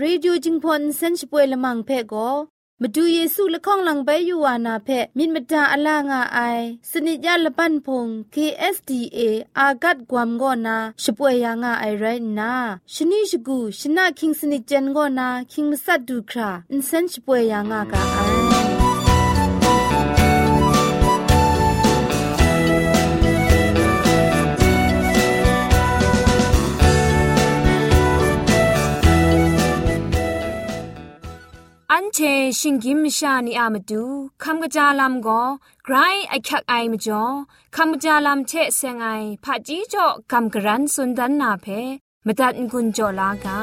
ရေดิโอจิงพอนเซนช่วยละมังเพ่ก็มาดูเยซูละข้องหลังใบยูวานาเพ่มินมตาอลางาไอสนิจยาละปันพง KSDA อากัดกวมก็นาช่วยยางาไอไรนาชนิชกูชนะคิงสนิจเจนก็นาคิงมัสัดดูคราอินเซนช่วยยางากาไอ อันเชชิงกิมชานีอามาดูคำกระจาลำก็ไกรไอคักไอมาจ่อคำกระจาลำเชเซงไอผาจีจ่อคำกระรันสุนดันนาเพมตัดกุญจ่อลากา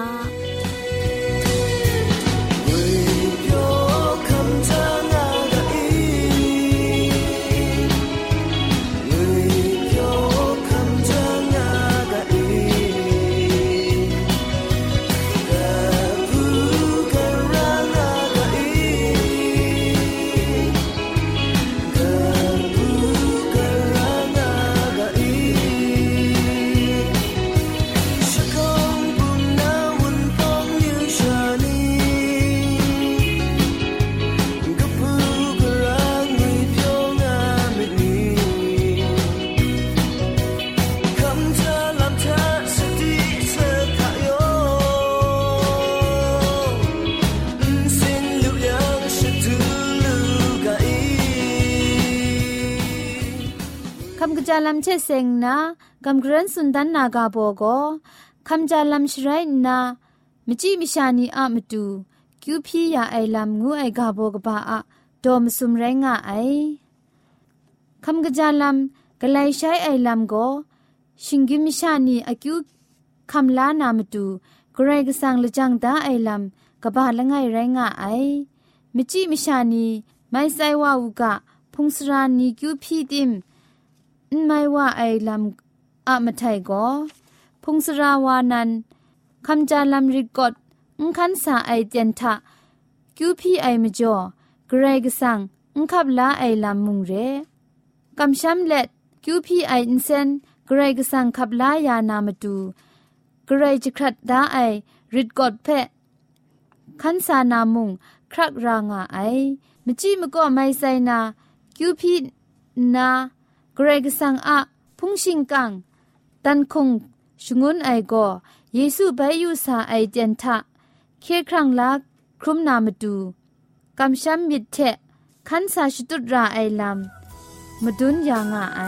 จาลัมเชเซงนากัมกรันสุนดันนากาโบโกคำจาลัมชไรนามจิมิชานีอะมตูคิวพียาไอลัมงูไอกาโบกบาอะดอมสุมไรงะไอคำกะจาลัมกะไลใช้ไอลัมโกชิงกิมิชานีอะคิวคำลานามตูกรกสังละจังดาไอลัมกบาละไงไรงะไอมจิมิชานีไม่ไซวาวุกะพงสรานีคิวพีดิม ไม่ว่าไอ้ลำอะมาไทยก็พงสราวานันคำจาลำริกดอุคันสาไอเจนทะคิวพีไอมจ่อเกรกสังอุคับลาไอลำมุงเรกำช้ำเล็ดคิวพีไออินเซนเกรกสังขับลายานามาดูเกรจครัดดาไอริดกดเพะคันสานามุงครักรางาไอมจีมก็ไม่ใส่นาคิวพีนาเกรกสังอะพุงชิงกังตันคงชงุนไอโกเยซูไปยูสาไอเจนทะเคครั้งลักครุมนามาดูกำช้ำมิดเทขันสาชุดราไอลำมาดุนยางอไอ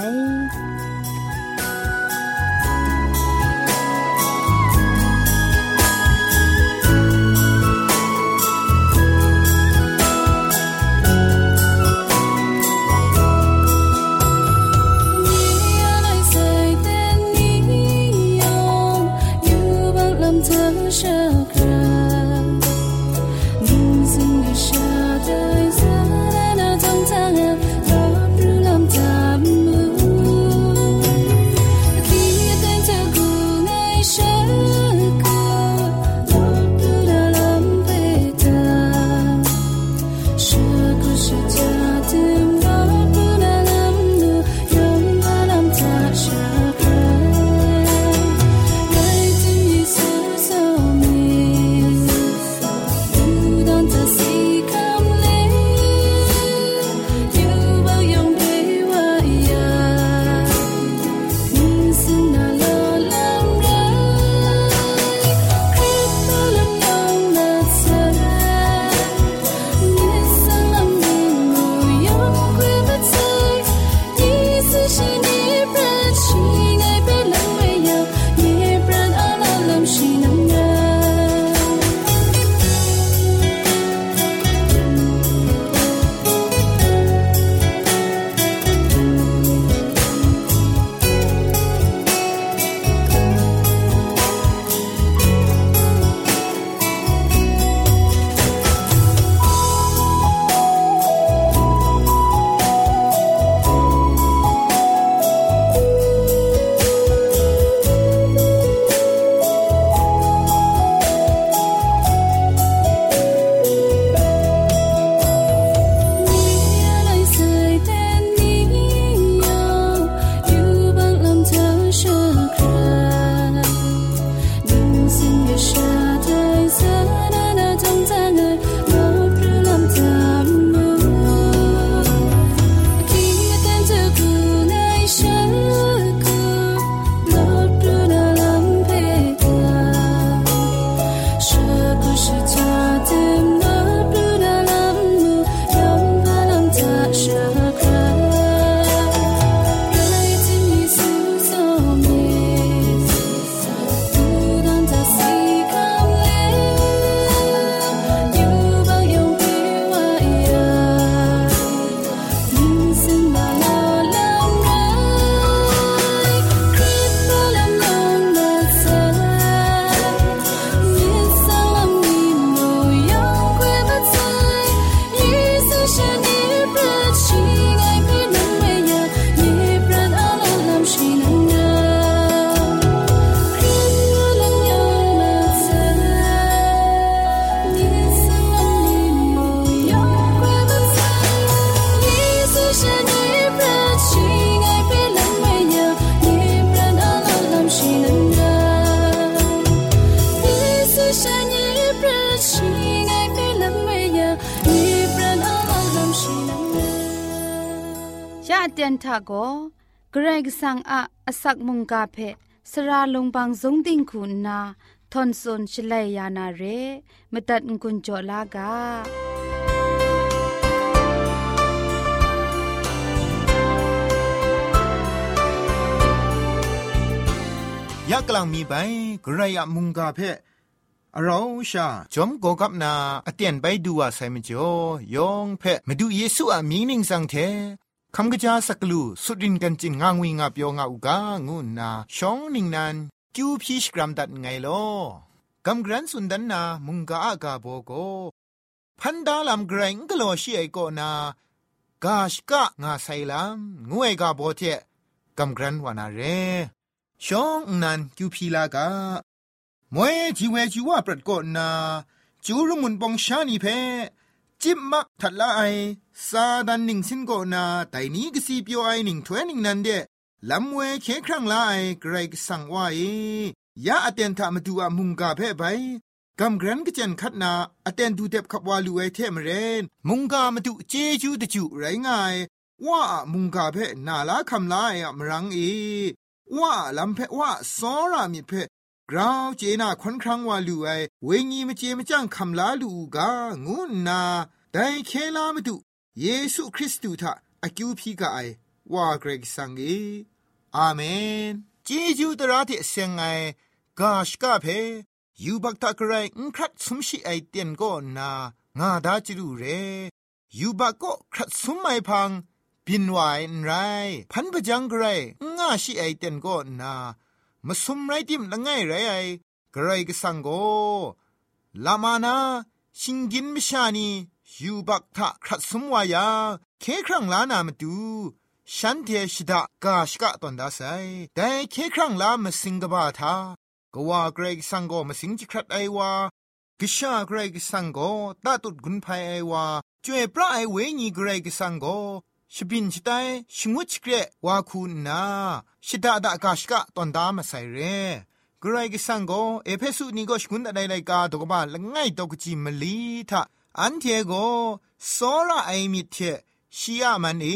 เตียนทาโกเกรกสังอะอสักมุงกาเพสระลงบางสงติงคุณนาทอนซนชลัยยานาเรมตัดกุญจลากายักกลังมีไปกระยะมุงกาเพเราชาจอมโกกับนาอเตียนไปดูว่าไซมจ่อยองเพมาดูเยซูอามีนิงสังเท คำกะจาสักลูสุดินกันจิงงางวิงาเปียวงาอุกางูนาชองนิงนันกิวพีชกรัมดัดไงลอกำกรันสุนดันนามุงกาอากาโบโกพันดาลำเกรงกโลชีไอโกนากาชกะงาไซลัมงวยกาโบเทกำกรันวานาเรชองนันกิวพีลากามวยจีเวจีว่าปรดกนาจูรุมุนปองชานีเพ จิบมักทัดละไอซาดันนิงสินโกนาแต่นี้ก็สีเปียวไอหนิงถวยนิงนันเดลำเวเคครั้งละไอเกรกสังว่าเอยาอเตนทามาดูอามุงกาเพ่ไปกำกรันก็จันคัดนาอเตนดูเด็บขับวาลูไอเทมเรนมุงกามาดูเจจูตะจูไรง่ายว่ามุงกาเพ่นาลาคำลายอะมรังเอว่าลำเพ่ว่าสอรามิเพ่ กราวเจนาควันครั้งว่าลูไอเวงีมเจมจังคำลาลูกางูนาแต่เคลามาดูเยซูคริสต์ทาอากิวพีกาไอว่าเกรกสังเออาเมนเจจูตระที่เซงไอกาชกาเพยูบักตะกรายอุครัดสมชิไอเตียนก็นางาดาจิรูเรยูบักก็ครัดสมไม่พังบินไหวไรพันปะจังกรายงาชิไอเตียนก็นา มาสมไรติมละไงไรไอกรายก็สังโกลามานาชิงกินมิชานียูบักทะครัดสมวายาเคครั้งลานามาดูฉันเทชิดากาชกะตอนดาไซแต่เคครั้งลามาสิงกบาทากว่าเกรกสังโกมาสิงจิครัดไอวากิชาเกรกสังโกตาตุดกุนภัยไอวาจวยพระไอเวญีเกรกสังโกชบินชิตายชงวชเกรวาคูนา ชิดาดากาชกะตอนดามาไซเรเกรกิสังโกเอเพสุนีก็ชกุนอะไรไรกาตกบาละง่ายตกจิมลีทาอันเทโกโซระไอมิเทชียมันเอ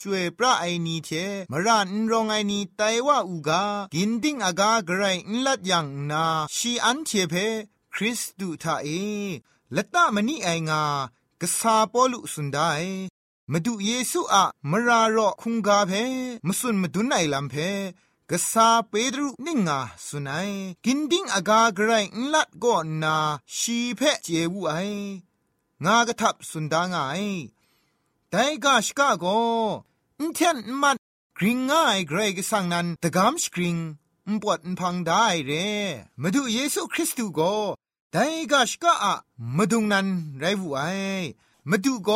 จวยพระไอนีเทมรันรองไอนีไตว่าอูกากินดิ้งอากาไกรนลัดยังนาชีอันเทเพคริสตูทาเอละตะมณีไองากษาปอลุสุนได มาดูเยซูอะมรารอคุงกาเพมสุนมาดุนไอลัมเพกษาเปดรุนิงาสุนัยกินดิ้งอากาไกรนลัดก็นนาชีเพเจวูไองากระทับสุนดางไอแต่กาชกาโกอินเทนมันกริงง่ายเกรกสังนันตะกามสกริงมปวดพังได้เรมาดูเยซูคริสต์โกแต่กาชกาอะมาดุงนันไรวูไอมาดูโก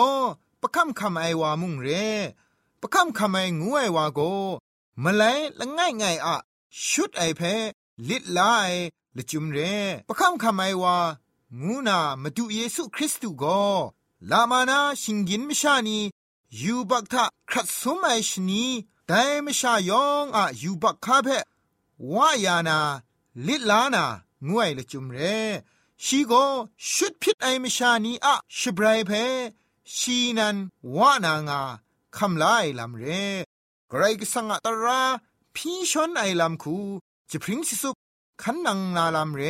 ปะคำคำไอวามุงเรปะคำคำไองูไอวาโกมาไลละง่ายง่ายอะชุดไอเพลิดลายละจุมเรปะคำคำไอวางูนามาดูเยซูคริสต์ก็ลามานาชิงกินมชานียูบักทะครัดสมัยชนีแต่มชายองอะยูบักคาเพวายานา ลิลานางวยละจุมเรชีโกชุดพิษไอมชานีอะชบรายเพ ชีนันวานางาคำลายลำเรไกรกสังอตราพี่ชนไอลำคูจะพริ้งสิสุขันนังนาลำเร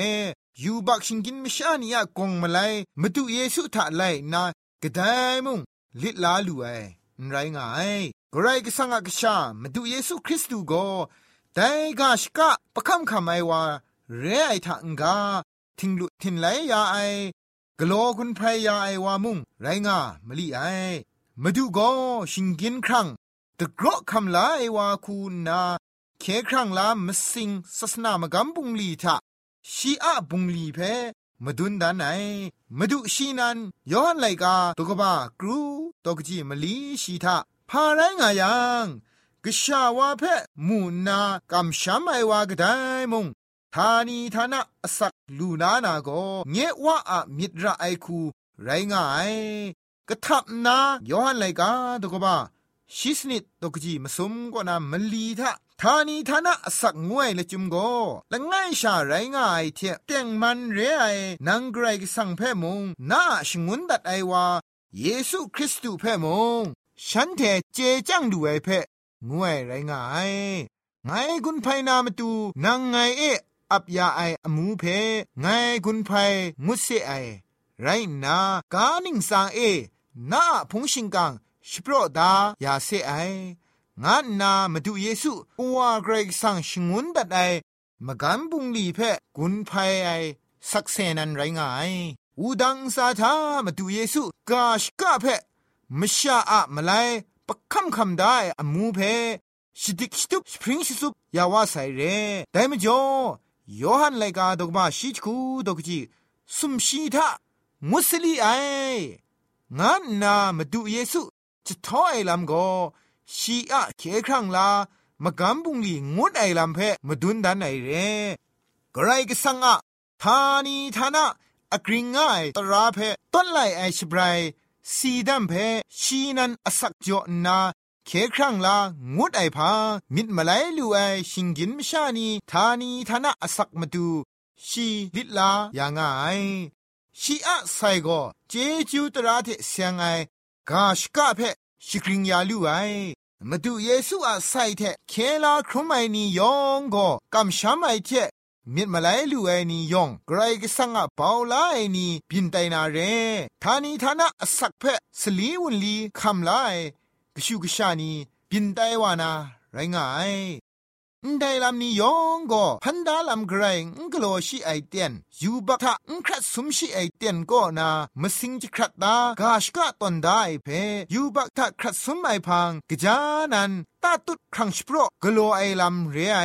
ยูบักชิงกินมิชานียกงมาไลมาดูเยซูทะไลนากระไดมุงลิลาลูไอไรงายกรก็สังกชามาดูเยซูคริสต์ก็แต่กาชกะประคำคำไอว่าเรไอทังกาทิงลุทินไลยาไอ กลัวคุณพรยาไอว่ามุงไรงามลีไอมาดูก็ชิงกินครั้งตะกรอคำลาไอว่าคูนาเคครั้งลามสิงศาสนามกำบุงลีทะชีอะบุงลีเพมาดุนดานไหนมาดูชีนันย้อนไลกาตกบ้ากรูตกจีมลีชีทาพาไรงายังกษาวาเพมูนากำช้ำไอวากไดมุง ทานีทานะสักลูนานาโกเงวะอะมิตรไอคู ไรงายกะทับนาย้อนไลกาตกบ้าชิสนิดตกจีมาสมกว่านามลีทะทานีทานะสักงวยละจุมโกละง่ายชาไรง่ายเทเตียงมันเรไอนังไกรกสังเพมงนาชงุนดัดไอวาเยซูคริสต์เพมงฉันเทเจจังดูไอเพ่งวยไรง่ายไงกุนไพนามาตูนางไงเอ อับยาไออมูเพไงกุนไพมุสเซไอไรนากานิงสางเอนาพงชิงกังสโปรดายาเซไองานนามาดูเยซูปัวเกรกสังชงุนดัดไอมกันบุงลีเพกุนไพไอสักเซนันไรงายอูดังสาธามาดูเยซูกาชกะเพมชาอะมาไลปะคำคำได้อมูเพชิดิกชิตุสปริงชิสุปยาวาไซเรแต่มจ่อ ยอหันไลกาดกมาชิจคูดกจีสุมชีทามุสลีไองานนามาดูเยซูจะท้อไอลำก็ชีอะเคครั้งลามากำบุงลีงดไอลำเพมาดุนดันไอเร่กระไรก็สังอะทานีทานะอกริงง่ายตราเพต้นไลไอชบรายสีดำเพชีนันอสักจอนา เคครั้งลางดไอพามิดมาไลลูไอชิงกินมชานีทานีทานะอสักมาดูชีลิลาอย่างไงชีอะไซโกเจจูตราเทเสียงไอกาชกะเพชิกริงยาลูไอมาดูเยซูอะไซเทเคลาครุมไอนียองก็กำช้ำไอเทมิดมาไลลูไอนียองไกรกสังอะเปาลาไอนีบินไตนาเรทานีทานะสักเพสลีวุนลีคำลาย ชูกชานีบินไตวานาไรงายนไดลำนี้ยองก็พันดาลำไกรงกโลชิไอเตียนยูบักทะงครัดสมชิไอเตียนก็นามสิงจิครัดตากาชกะตอนได้เพยูบักทะครัดสมไอพังกจานันตาตุดครั้งชโปรกโลไอลำเรียไอ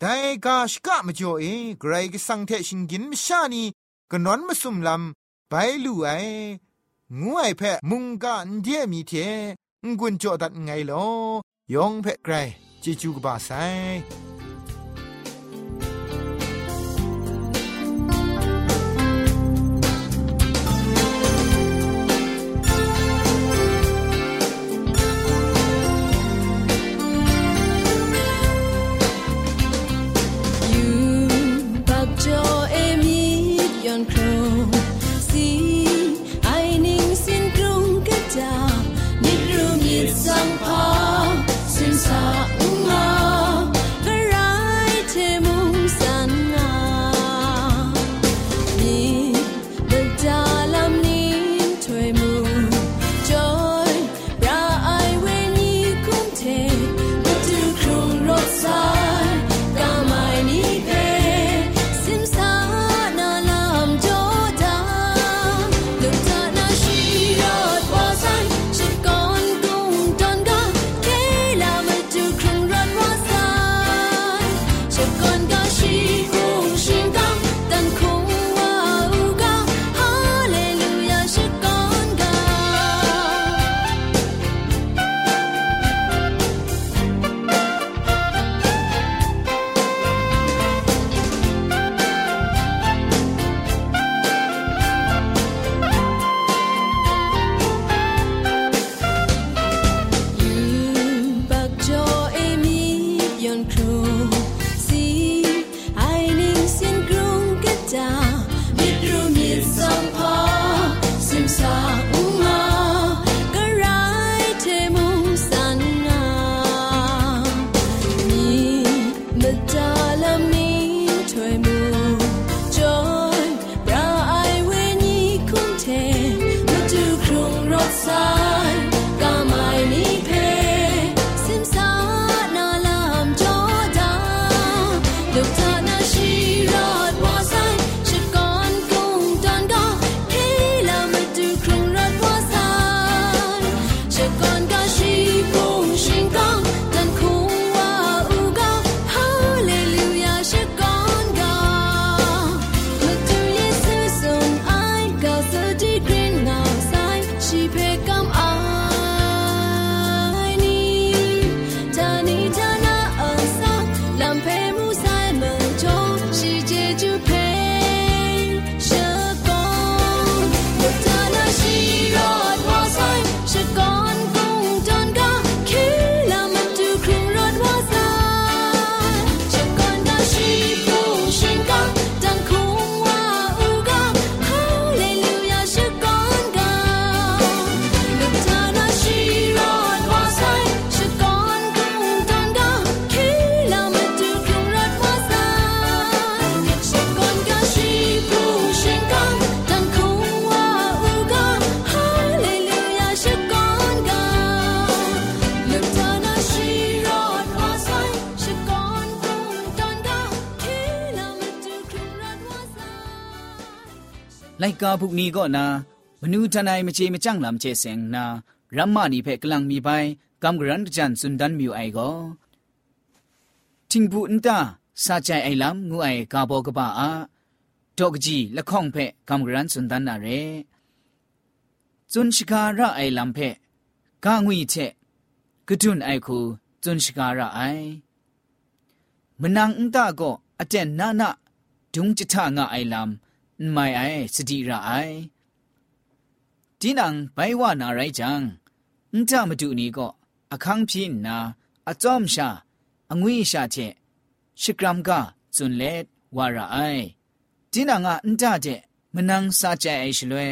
ไดกาชกะมจ่อเอไกรกสังเทชิงกินมชานีกนอนมสุมลำไปลู่ไองวยอแพมุงกะเดียมีเท งกุนจ่อดัดไงลอยองเพไกรจิจูกบาไซ ကာပုနီကောနာမနူးထနိုင်မချေမကြန့်လမ်ချေစင်နာရမ္မာနီဖဲကလန်မီပိုင်ကမ်ဂရန်ဂျန်စွန်ဒန်မြူအိုင်ကောတင်းဘူးအန်တာစာချိုင်အိုင်လမ်ငူအိုင်ကာဘောကပါအာတော့ကကြီးလခေါင်ဖဲကမ်ဂရန်စွန်ဒန်နာရဲဇွန်ရှိကာရအိုင်လမ်ဖဲကာငွေချက်ကတွန်းအိုက်ခုဇွန်ရှိကာရအိုင်မနန်အန်တာကောအတဲ့နာနာဒုံချထငါအိုင်လမ် မိုင်အိုင်စတိရအိုင်ဒီနံဘိုင်ဝနာရိုင်ချံအန်တမတူနီကောအခန်းပြင်းနာအကြုံရှာအငွေရှာချက်ရှကရမ်ကဇွန်လက်ဝါရအိုင်ဒီနံငါအန်တတဲ့မနန်းစာကြဲအိရှလွဲ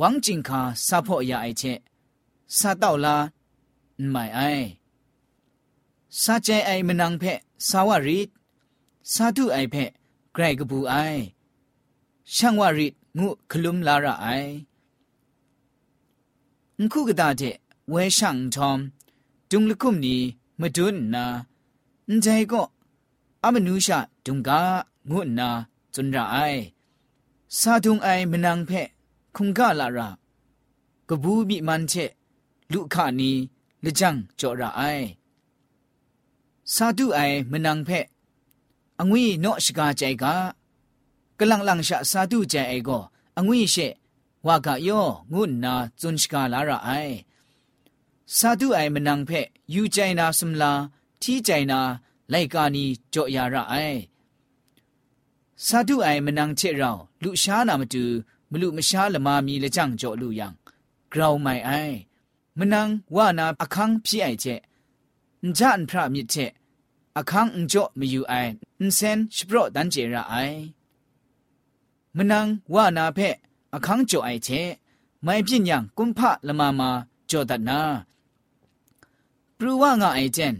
ဝမ်ဂျင်ခါစာဖို့ရအိုက်ချက်စာတော့လာမိုင်အိုင်စာကြဲအိုင်မနန်းဖက်စာဝရီစာတုအိုင်ဖက်ဂရိုက်ကဘူးအိုင် ရှန်ဝရီငုခလုံလာရအိုင်ခုကတဲ့ဝဲရှန်ทอมดุงลกุมนี้มาดุนนาอันใจก็อามนูชาดุงกางุนนาจุนระไอซาดุงไอมนังเพคุงกาลาระกบูบิมันเชลุขานีละจังจ่อระไอซาดุไอมนังเพอငွေနော့ရှကာကြို က်ကကလန်လန်ရှာစာတုကြိုက်အိကိုအငွေရှေဝါကယောငုနာဇွန်ရှကာလာရအိုင်စာတုအိုင်မနန်ဖက်ယူကြိုင်နာစမလာထီကြိုင်နာလိုက်ကာနီကြော့ရရအိုင်စာတုအိုင်မနန်ချေရောင်လူရှားနာမတူမလူမရှားလမာမီလကြန့်ကြော့လူယံဂရောင်မိုင်အိုင်မနန်ဝနာအခန်းပြိုင်ချက်ဂျန်ဖရမြစ်ချက်အခန်းအကြော့မယူအိုင်အန်စန်စပရော့တန်ကျေရအိုင် မနန်ဝနာဖက်အခန်းကြောအိုက်ချေမိုင်ပြညံကွန်ဖလမမာကြောတနာပရဝငါအိုက်ကျန်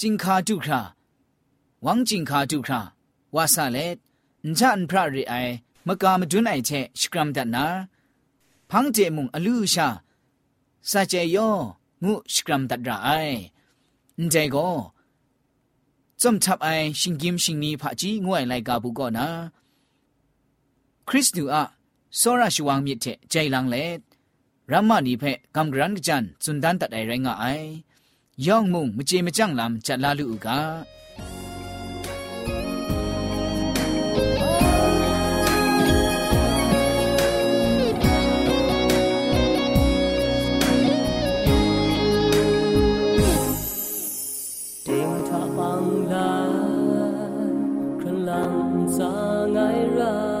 จิงคาจุคราวังจิงคาจุคราวาซาเลนจันพระริไอมกามดุนไอเชสกรัมดันนาพังเจมุงอลูชาซาเจโยงูสกรัมดัดราไอนใจก็จอมทับไอชิงกิมชิงนีพะจีงวยไลกาบุก็นา คริสตูอาโซราชวังมิเทใจลังเลรัมมานีเพกัมกรันกจันจุนดันตัดไอแรงไอย่องมุงมเจมจังลำจัดลาลูกา放蓝，看浪在爱人。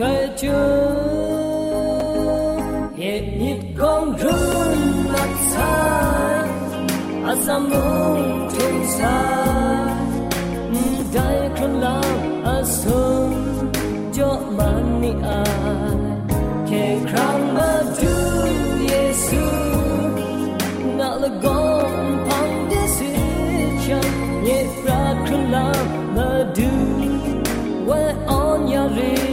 przeciąg nitką run na car, a za mną ten car. Daj króla, a są jo mani a. Ke kram ma du Jesu, na lagon pan desycia. Nie brak króla ma du, we on jarin.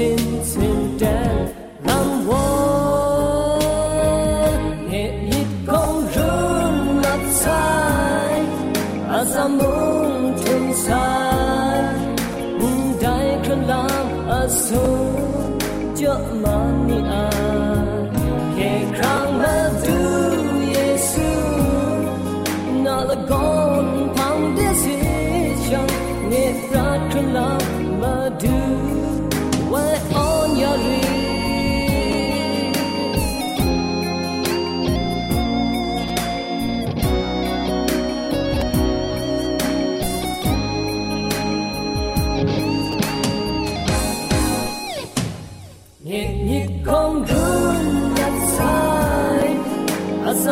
นี่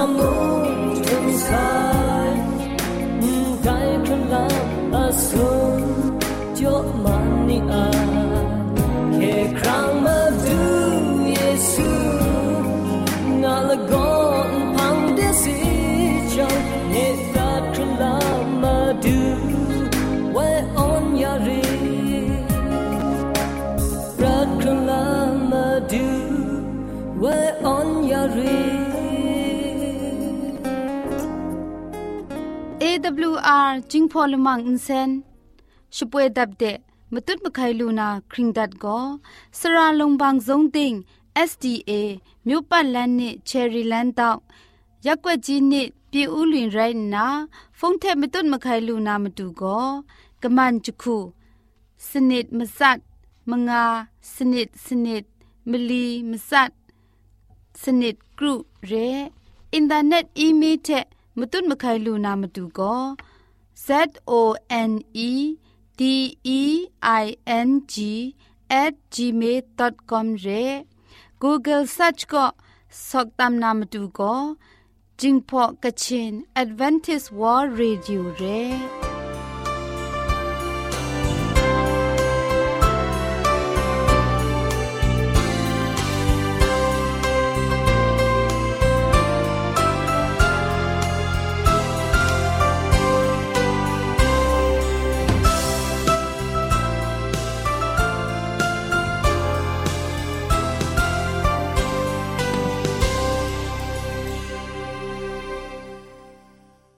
I'm moved inside. Guy can love us. AWR จิงพอลมังอินเซนช่วยดับเดะมตุดมะไคลูนาคริงดัดก็สระลงบางซงติง SDA မြို့ပတ်လန်းနစ်ချယ်ရီလန်းတောက်ရက်ွက်ကြီးနစ်ပြည်ဦးလွင်ရိုင်းနာဖုန်ထက်မတုတ်မခိုင်လူနာမတူကောကမန်ချခုစနစ်မစတ်မငါစနစ်စနစ်မလီမစတ်စနစ်ဂရုရဲအင်တာနက်အီးမေးလ်တဲ့မတုတ်မခိုင်လူနာမတူကော Z O N E D E I N G at gmail.com re Google search ko soktam namatu ko jingpo kachin advantage world radio re